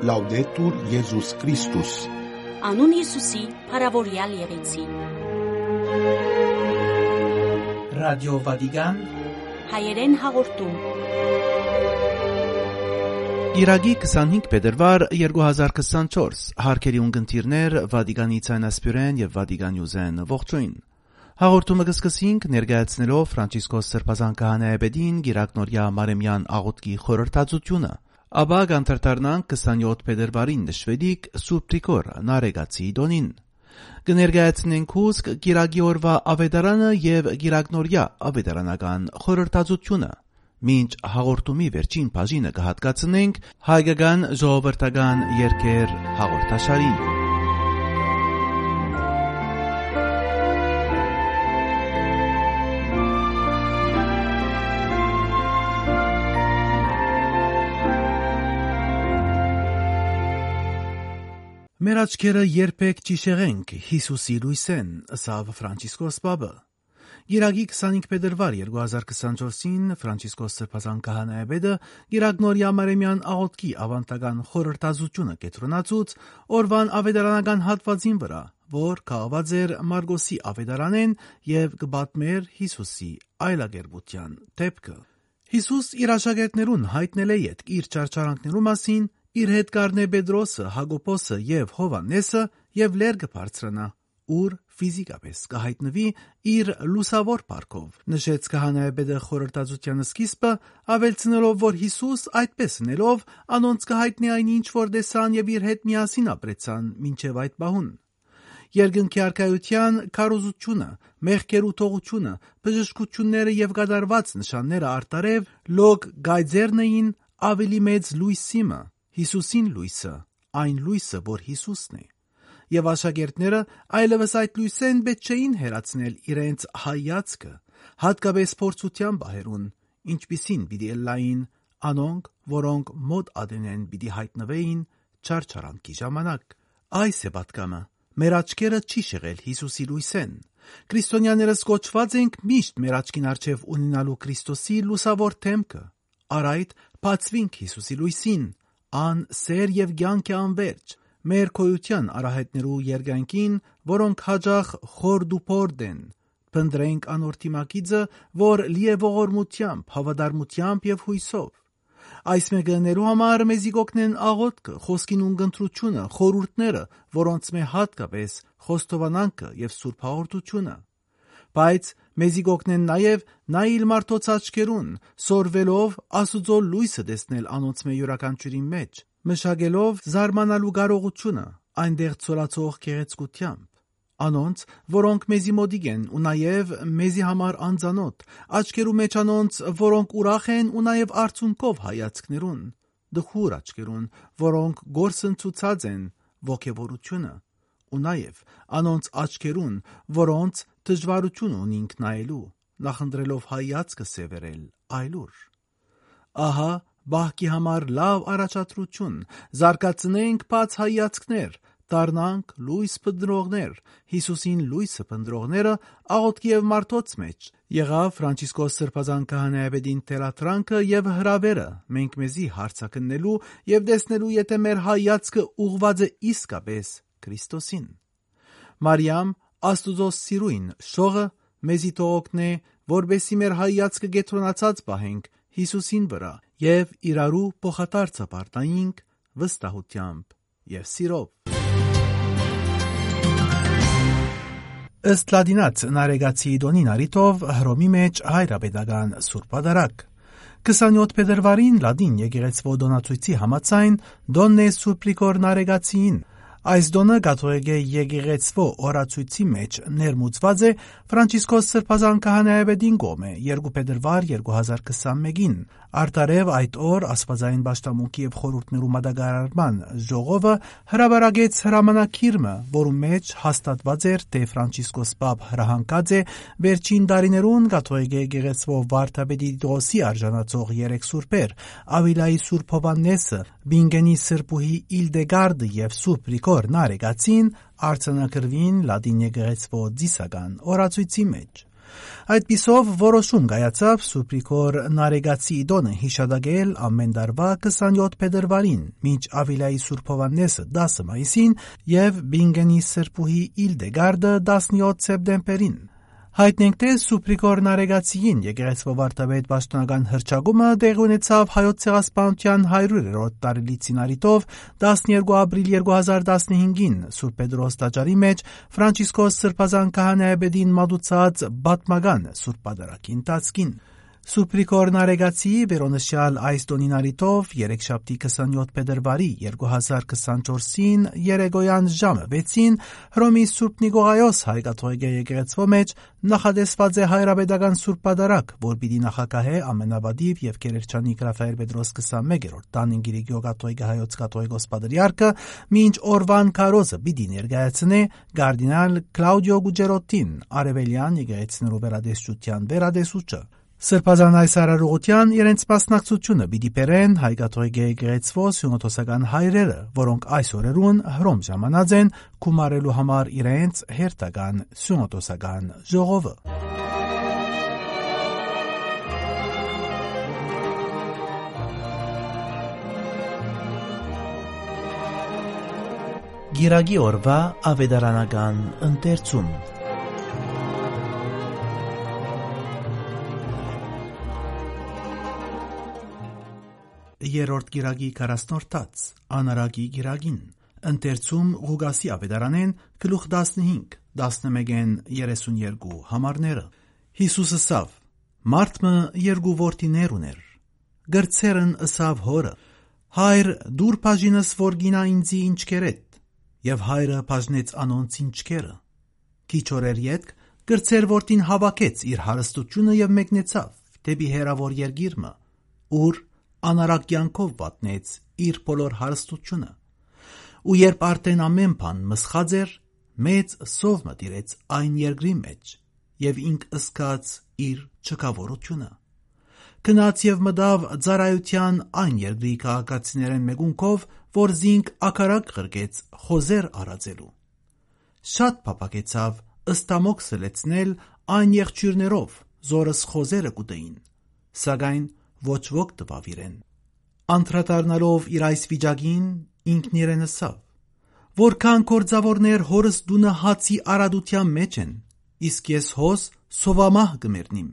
Լաուդետուր Եզուս Քրիստոս Անուն Հիսուսի, հարավորյալ եղեցի։ Ռադիո Վատիկան Հայերեն հաղորդում։ Իրագի 25 փետրվար 2024 հարկերի ունգընտիրներ Վատիկանի ցանասպյուրեն եւ Վատիկանյուզեն ողջույն Հաղորդումը կսկսենք ներկայացնելով Ֆրանցիսկոս Սրբազան քահանայապետին Գիրակնորիա Մարեմյան աղոթքի խորհրդածությունը Ապա կանդրդառնանք 27 փետրվարին նշվելիք Սուրբ Տրիկոր Նարեգացի Դոնին։ Կներկայացնենք հուսք Գիրագի օրվա ավետարանը եւ Գիրագնորյա ավետարանական խորհրդածությունը։ Մինչ հաղորդումի վերջին բաժինը կհատկացնենք հայկական ժողովրդական երկեր հաղորդաշարին։ Մեր աչքերը երբեք ճիշեղենք Հիսուսի լույսեն, ըսավ Ֆրանցիսկոս Պապը։ Գիրագի 25 փետրվար 2024-ին Ֆրանցիսկոս Սրբազան քահանայապետը Գիրագնորիա Մարեմյան աղոթքի ավանդական խորհրդազությունը կետրոնացուց օրվան ավետարանական հատվածին վրա, որ քաղված էր Մարգոսի ավետարանեն եւ կբատմեր Հիսուսի այլագերբության դեպքը։ Հիսուս իր աշակերտներուն հայտնել է իր ճարճարանքներու մասին իր հետ կառնե Պետրոսը, Հակոբոսը եւ Հովանեսը եւ լերգը բարձրանա, ուր ֆիզիկապես կհայտնվի իր լուսավոր парքով։ Նշեց քահանայապետը խորհրդածության սկիզբը, ավելցնելով, որ Հիսուս այդպես նելով անոնց կհայտնի այն ինչ որ տեսան եւ իր հետ միասին ապրեցան մինչեւ այդ բահուն։ Երկնքի արքայության քարոզությունը, մեղքերու թողությունը, բժշկությունները եւ գդարված նշանները արտարև լոգ գայձերնային ավելի մեծ լույսիմը Հիսուսին լույսը, այն լույսը, որ Հիսուսն է։ Եվ աշակերտները այլևս այդ լույսեն պետք չէին հերացնել իրենց հայացքը, հատկապես փորձության բահերուն, ինչպիսին պիտի լային անոնք, որոնք մոտ ադենեն պիտի հայտնվեին չարչարանքի ժամանակ։ Այս է պատկամը։ Մեր աչքերը չի շեղել Հիսուսի լույսեն։ Քրիստոնյաներս կոչված ենք միշտ մեր աչքին առջև ունենալու Քրիստոսի լուսավոր թեմքը։ Արայդ բացվինք Հիսուսի լույսին, ան սեր եւ ցանկի անverջ մեր քոյության արահետներու երգանքին, որոնք հաջող խորդուփորդ են։ Փնտրենք անորթիմակիցը, որ լի է ողորմությամբ, հավատարմությամբ եւ հույսով։ Այս մեգաներու համար մեզի կոգնեն աղոթքը, խոսքին ունգընտրությունը, խորուրդները, որոնց մե հատկապես խոստովանանքը եւ սուրբ հաղորդությունը։ Բայց մեզի կոգնեն նաև նայիլ մարդոց աչքերուն, սորվելով Աստուծո լույսը տեսնել անոնց մե յուրաքանչյուրի մեջ, մշակելով զարմանալու կարողությունը այնտեղ ծորացող գեղեցկությամբ անոնց, որոնք մեզի մոդիկ են ու նաև մեզի համար անծանոթ, աչքերու մեջ անոնց, որոնք ուրախ են ու նաև արցունքով հայացքներուն, դխուր աչքերուն, որոնք գործընծուցած են ողջավորությունը ու նաև անոնց աչքերուն, որոնց դժվարություն ունինք նայելու, նախընտրելով հայացքը սևերել այլուր։ Ահա բահկի համար լավ առաջադրություն, զարգացնենք բաց հայացքներ, դառնանք լույս փնտրողներ, Հիսուսին լույսը փնտրողները աղոթքի եւ մարդոց մեջ։ Եղավ Ֆրանցիսկոս Սրբազան քահանայապետին թերաթրանքը եւ հրավերը մենք մեզի հարցակնելու եւ տեսնելու եթե մեր հայացքը ուղված է իսկապես Քրիստոսին։ Մարիամ Աստուծո սիրույն շողը մեզի թողոքնե, որբեսի մեր հայացքը գետրոնացած պահենք Հիսուսին վրա եւ իրարու փոխատարցը պարտայինք վստահությամբ եւ սիրով։ Ըստ լադինաց նարեգացի դոնին արիտով հռոմի մեջ հայրապետական սուրբ ադարակ 27 փետրվարին լադին եկեղեցվո դոնացույցի համացայն Դոննե Սուպրիկոր նարեգացին Այս դոնը կաթողիկե եկեղեցվո օրացույցի մեջ ներմուծված է Ֆրանցիսկոս Սրբազան քահանայապետին կողմէ 2 փետրվար 2021-ին։ Արտարև այդ օր Աստվածային Պաշտամունքի եւ խորհուրդներու մատակարարման ժողովը հրաբարագեց հրամանակիրը, որում մեջ հաստատված էր, թե Ֆրանցիսկոս Պապ հրահանգած է վերջին տարիներուն կաթողիկե եկեղեցվո վարդապետի դոսի արժանացող երեք սուրբեր՝ Ավիլայի Սուրբ Հովաննեսը, Բինգենի Սրբուհի Իլդեգարդը եւ Սուրբ Նարեկացին արձանագրվին լատին եկեղեցվո դիսական օրացույցի մեջ։ Այդ պիսով որոշում գայացավ Սուպրիկոր Նարեգացի Իդոնը հիշադակել ամեն դարվա 27 փետրվարին, մինչ Ավիլայի Սուրբ Հովանեսը 10 մայիսին եւ Բինգենի Սրբուհի Իլդեգարդը 17 սեպտեմբերին։ Հայտնենք թե Սուպրիկոր Նարեգացիին եկեղեցվով արտավետ պաշտոնական հրճագումը տեղի ունեցավ հայոց ցեղասպանության 100-րդ տարելիցին արիտով 12 ապրիլ 2015-ին Սուրբ Պետրոս տաճարի մեջ Ֆրանցիսկոս Սրբազան քահանայաբեդին մատուցած բատմական Սուրբ Պատարագի ընթացքին։ Սուպրիկոր Նարեգացի վերոնշյալ այս տոնին արիտով երեքշաբթի 27 փետրվարի 2024-ին երեգոյան ժամը 6-ին Հռոմի Սուրբ Նիկողայոս հայկաթողիկե եկեղեցվո մեջ նախադեсված է հայրաբեդական Սուրբ Պատարագ, որ պիտի նախակահե ամենավադիվ եւ Կերերջանիկ Ռաֆայել Պետրոս 21-րդ տանին Գիրիգիո կաթողիկե հայոց կաթողիկոս Պատրիարքը մինչ օրվան քարոզը պիտի ներկայացնե կարդինալ Կլաուդիո Գուջերոտին, արևելյան եկեղեցիներու վերադեսչության վերադեսուչը։ Սրբազան այս արարողության իրենց մասնակցությունը պիտի բերեն հայկաթողիկե եկեղեցվո սյունոթոսական հայրերը, որոնք այս օրերուն հռոմ ժամանած են կումարելու համար իրենց հերթական սյունոթոսական ժողովը։ Գիրագի օրվա ավետարանական ընթերցում երրորդ գիրագի 40-րդած անարագի գիրագին ընթերցում Ղուգասի ավետարանեն գլուխ 15 11-ն 32 համարները Հիսուսը սավ Մարտմը երկու որդիներ ուներ գրծերն ըսավ հորը հայր դուր բաժինս որ գինա ինձի ինչքերետ եւ հայրը բաժնեց անոնց ինչքերը քիչ օրեր յետք գրծեր որդին հավաքեց իր հարստությունը եւ մեկնեցավ դեպի հերավոր երգիրը ուր անարակ կյանքով վատնեց իր բոլոր հարստությունը։ Ու երբ արդեն ամեն բան մսխած էր, մեծ սով մտիրեց այն երկրի մեջ եւ ինք ըսկաց իր չկավորությունը։ Կնաց եւ մտավ ծարայության այն երկրի քաղաքացիներեն մեկունքով, որ զինք ակարակ ղրկեց խոզեր արածելու։ Շատ փապակեցավ ըստամոքսը լեցնել այն եղջյուրներով, զորս խոզերը կուտեին, սակայն ոչ ոք տվավ իրեն։ Անդրադառնալով իր այս վիճակին ինքն իրեն ասավ. Որքան կորձավորներ հորս դունը հացի արադության մեջ են, իսկ ես հոս սովամահ կմեռնիմ։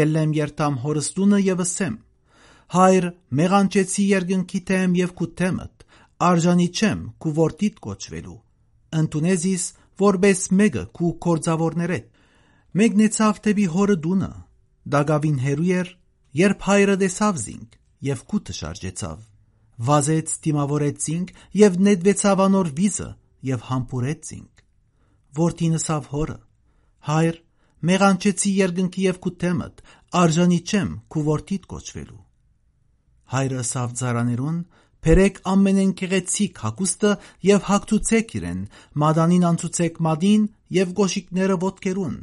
Ելլեմ երտամ հորս դունը եւ ասեմ. Հայր, մեղանչեցի երկնքի թեմ եւ քութեմդ, արժանի չեմ քու որդիդ կոչվելու։ Ընտունեզիս որբես մեկը քու կորձավորներեդ։ Մեկնեցավ թեպի հորը դունը, դագավին հերու էր Երբ հայրը տեսավ զինք եւ կուտը շարժեցավ, վազեց դիմավորեց զինք եւ նետվեցավ անոր վիզը եւ համբուրեց զինք։ Որդին ասավ հորը. Հայր, մեղանչեցի երկնքի եւ քութեմդ, արժանի չեմ քու որդիդ կոչվելու։ Հայրը ասավ ծարաներուն. Փերեք ամենեն գեղեցիկ հակուստը եւ հագցուցեք իրեն, մադանին անցուցեք մադին եւ գոշիկները ոտքերուն։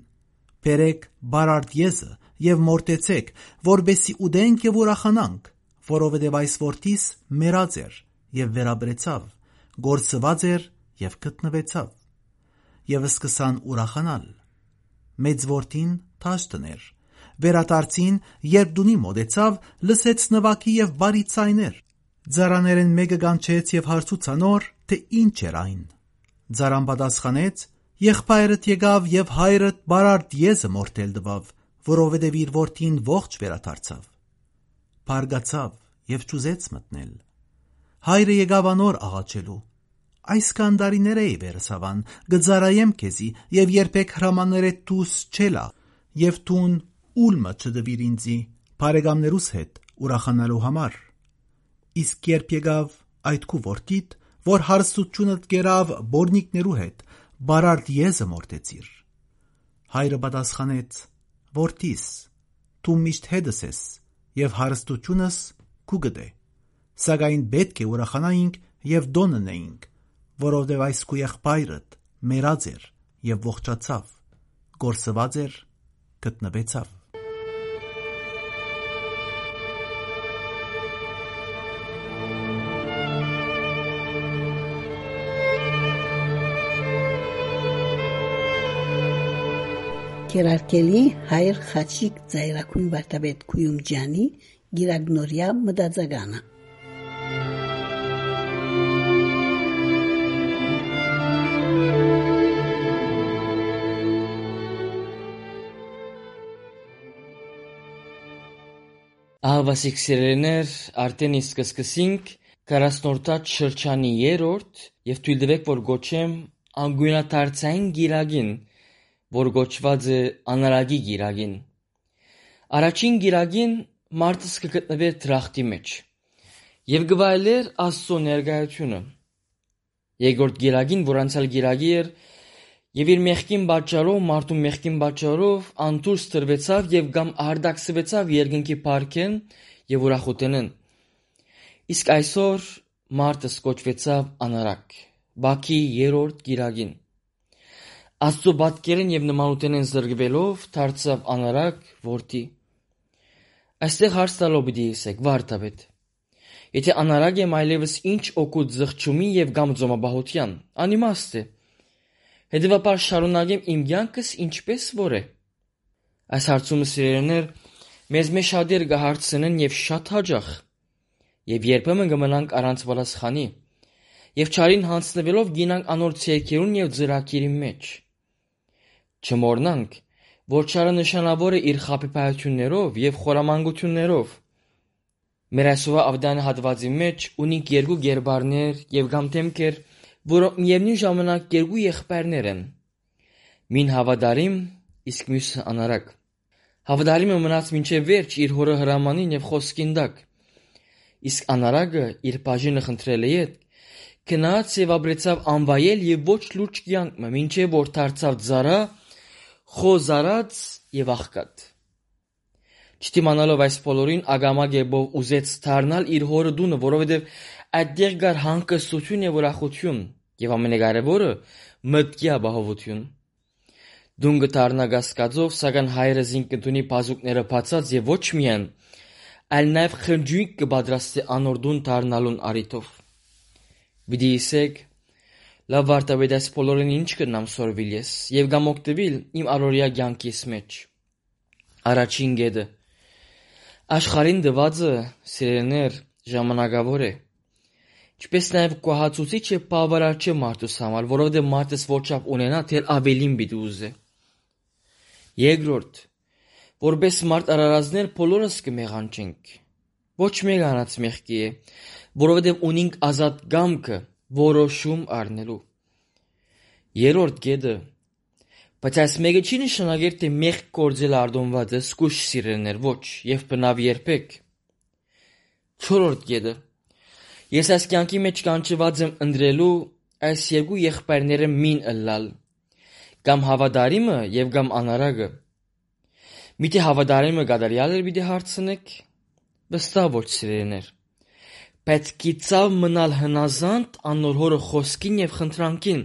Փերեք բարարդ եզը եւ մորտեցեք, որբեսի ուդենք եւ ուրախանանք, որովհետեւ այս որդիս մեռած էր եւ վերաբրեցավ, գործված էր եւ գտնվեցավ։ Եվ սկսան ուրախանալ։ Մեծ որդին թաշտներ։ Վերադարձին, երբ դունի մոտեցավ, լսեց նվակի եւ բարի ցայներ։ Ձարաներեն մեկը կանչեց եւ հարցուցանոր, թե ինչ էր այն։ Ձարան պատասխանեց. Եղբայրդ եկավ եւ հայրդ բարարդ եզը մորտել տվավ որովհետև իր որդին ողջ վերադարձավ։ Բարգացավ եւ ճուզեց մտնել։ Հայրը եկավ անոր աղաչելու։ Այս կանդարիներ էի վերսավան, գծարայեմ քեզի եւ երբեք հրամաններդ դուս չելա եւ տուն ուլմը չդվիր ինձի բարեկամներուս հետ ուրախանալու համար։ Իսկ երբ եկավ այդ քու որդիդ, որ հարստությունդ գերավ բորնիկներու հետ, բարարդ եզը մորտեցիր։ Հայրը պատասխանեց. Որդիս, դու միշտ հետս ես եւ հարստությունս քու գտե։ Սակայն պետք է ուրախանայինք եւ դոննեինք, որովհետեւ այս քու եղբայրդ մեռած էր եւ ողջացավ, գործված էր, գտնվեցավ։ Կերարկելի հայր խաչիկ ծայրակույն վարտաբեդ Քույումջյանի գիրագնորյա մտածականը Ահավասիկ սիրելիներ, արդեն իսկ սկսենք 40-րդ շրջանի երրորդ եւ թույլ տվեք որ գոչեմ անգույնադարձային գիրագին, որ գոչված է անարագի գիրագին։ Առաջին գիրագին մարդս կգտնվեր դրախտի մեջ եւ գվայելեր Աստծո ներկայությունը։ Երկրորդ գիրագին, որ անցյալ գիրագի էր, եւ իր մեղքին պատճառով մարդու մեղքին պատճառով անտուր ստրվեցավ եւ կամ արդակսվեցավ երկնքի парքեն եւ ուրախութենեն։ Իսկ այսօր մարդը սկոչվեցավ անարակ։ Բաքի երրորդ գիրագին Աստծո պատկերեն եւ նմանութենեն զրկվելով դարձավ անարակ որդի։ Այստեղ հարց տալով պիտի ասեք, վարտաբեդ։ Եթե անարակ եմ այլևս ինչ օգուտ զղջումի եւ կամ ձոմաբահության, անիմաստ է։ Հետևաբար շարունակեմ իմ կյանքս ինչպես որ է։ Այս հարցումը սիրելիներ մեզ մեջ շատեր կհարցնեն եւ շատ հաճախ։ Եվ երբեմն կմնանք առանց պատասխանի։ Եվ ճարին հանձնվելով գինանք անոր ցերկերուն եւ ծրակիրի մեջ։ Չմոռնանք, որ ճարը նշանավոր է իր խապիպայություններով եւ խորամանկություններով։ Մեր այսօրվա ավդան հատվածի մեջ ունենք երկու գերբարներ եւ կամ թեմքեր, որոնք միևնույն ժամանակ երկու եղբայրներ են։ Մին հավատարիմ, իսկ մյուսը անարակ։ Հավատարիմը մնաց մինչև վերջ իր հորը հրամանին եւ խոսքին տակ։ Իսկ անարակը իր բաժինը խնդրել է իդ, գնաց եւ ապրեցավ անվայել եւ ոչ լուրջ կյանքը, մինչև որ դարձավ ծառա, խոզարած եւ աղքատ։ Չդիմանալով այս բոլորին ագամագեբով ուզեց դառնալ իր հորը դունը, որովհետև այդտեղ կար հանգստություն եւ ուրախություն եւ ամենակարևորը մտքի ապահովություն։ Դուն կդառնա գասկածով, սակայն հայրը զինք կդունի բազուկները բացած եւ ոչ միայն, այլ նաեւ խնջույք կպատրաստի անոր դուն դառնալուն առիթով։ Վիդի իսեք լավ վարտաբեդ այս բոլորին ինչ կնամ սորվիլ ես եւ գամ օգտվել իմ առօրյա կյանքիս մեջ։ Առաջին գեդը աշխարհին դվածը սիրելիներ ժամանակավոր է. Ինչպես նաև գոհացուցիչ եւ բավարար չէ մարդուս համար, որովհետեւ մարդս ոչափ ունենա, թե ավելին պիտի ուզե։ Երկրորդ, որպես մարդ արարածներ բոլորս կմեղանչենք։ Ոչ մեկ անած մեղքի է, որովհետեւ ունենք ազատ գամքը որոշում առնելու։ Երրորդ գեդը Բայց այս մեկը չի նշանակեր, թե մեղք գործել արդոնված է, սկուշ սիրելներ, ոչ, եւ բնավ երբեք։ Չորրորդ գեդը Ես այս կյանքի մեջ կանչված եմ ընտրելու այս երկու եղբայրները մին ըլլալ, կամ հավատարիմը եւ կամ անարագը։ Միթե հավատարիմը կատարյալ էր պիտի հարցնեք։ Վստահ ոչ սիրելիներ։ Բայց գիծավ մնալ հնազանդ անոր հորը խոսքին եւ խնդրանքին։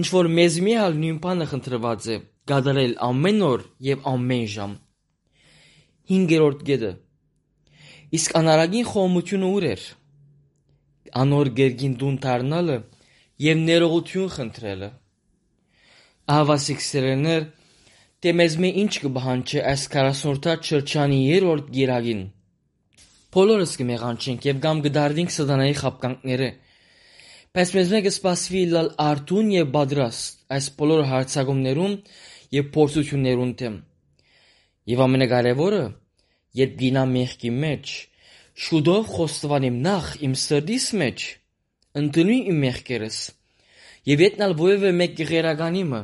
Ինչ որ մեզ միալ նույն բանը խնդրված է կատարել ամեն օր եւ ամեն ժամ։ 5-րդ գեդը Իսկ անարագին խոհմությունը ուր էր անոր գերգին դուն դառնալը եւ ներողություն խնդրելը։ Ահավասիկ սերեներ, թե մեզ մե ինչ կբահանչի այս 40-րդ շրջանի երրորդ գիրագին։ Բոլորս կմեղանչենք եւ կամ կդառնանք սատանայի խաբկանքները։ Բայց մեզ մեկը սպասվի լալ արդուն եւ պատրաստ այս բոլոր հարցակումներում եւ փորձություններուն դեմ։ Եվ ամենակարևորը, երբ գինա մեղքի մեջ, շուտով խոստովանիմ նախ իմ սրտիս մեջ, ընդունի իմ մեղքերս։ Եվ ետնալ ովևէ մեկ գերագանիմը,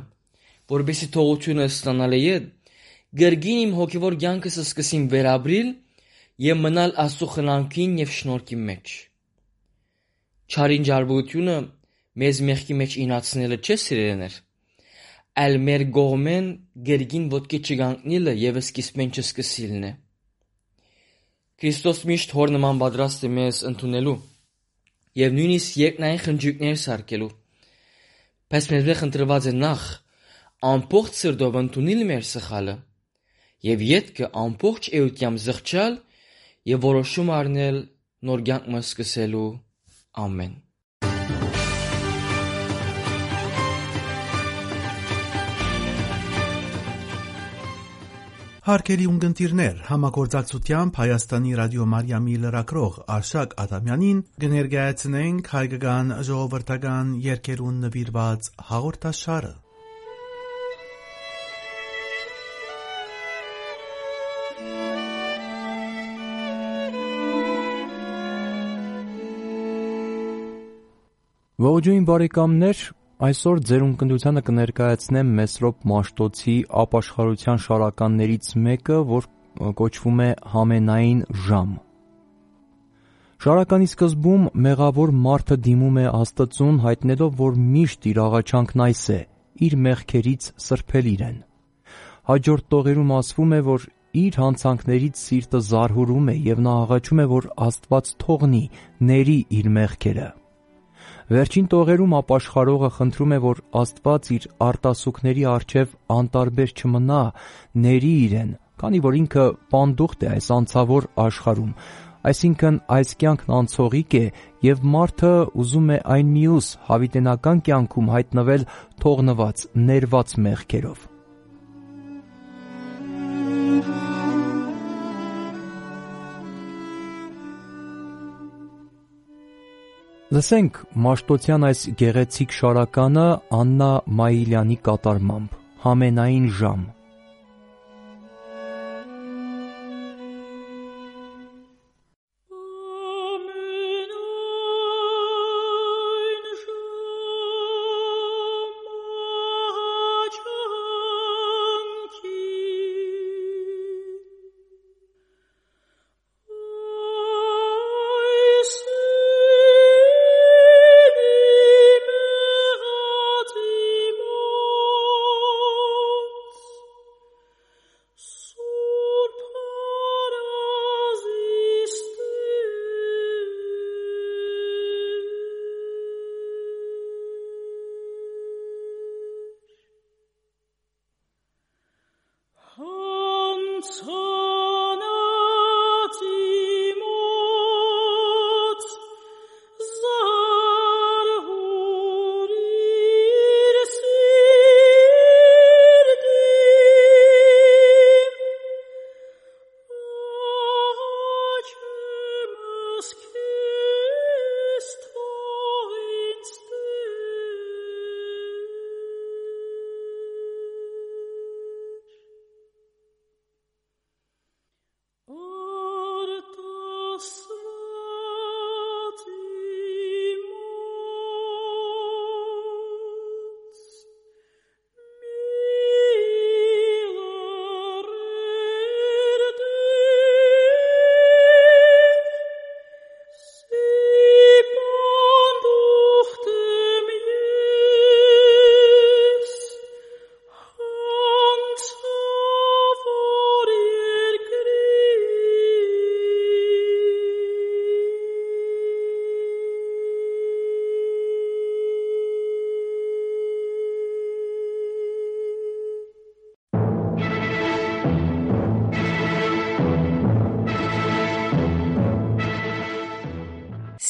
որբեսի թողությունը ստանալի է, գրգին իմ հոգևոր ցանկս սկսին վերաբրիլ եւ մնալ Աստծո խնամքին եւ շնորհքի մեջ։ Չարին ջարբությունը մեզ մեղքի մեջ ինացնելը չէ սիրելիներ, այլ մեր գողմեն գրգին ոտքի չգանքնիլը եւ սկիզբեն չսկսիլն է։ Քրիստոս միշտ հոր նման պատրաստ է մեզ ընդունելու եւ նույնիսկ երկնային խնջույքներ սարքելու։ Բայց մեզ վեր խնդրված է նախ ամբողջ սրտով ընդունել մեր սխալը եւ յետքը ամբողջ էությամբ զղջալ եւ որոշում առնել նոր կյանք սկսելու ամեն Հարկելի ունգընտիրներ համագործակցությամբ Հայաստանի ռադիո Մարիամի լրակրող Արշակ Ադամյանին կներկայացնենք հայկական ժողովրդական երկերուն նվիրված հաղորդաշարը։ Ողջույն բարեկամներ, այսօր ձեր ունկնդությանը կներկայացնեմ Մեսրոպ Մաշտոցի ապաշխարության շարականներից մեկը, որ կոչվում է Համենային ժամ։ Շարականի սկզբում մեղավոր մարդը դիմում է Աստծուն, հայտնելով, որ միշտ իր աղաչանքն այս է՝ իր մեղքերից սրբել իրեն։ Հաջորդ տողերում ասվում է, որ իր հանցանքներից սիրտը զարհուրում է եւ նա աղաչում է, որ Աստված թողնի, ների իր մեղքերը։ Վերջին տողերում ապաշխարողը խնդրում է, որ Աստված իր արտասուքների առջև անտարբեր չմնա, ների իրեն, քանի որ ինքը պանդուխտ է այս անցավոր աշխարհում, այսինքն այս կյանքն անցողիկ է եւ մարդը ուզում է այն մյուս հավիտենական կյանքում հայտնվել թողնված, ներված մեղքերով։ Լսենք Մաշտոցյան այս գեղեցիկ շարականը Աննա Մայիլյանի կատարմամբ։ Համենային ժամ։ So.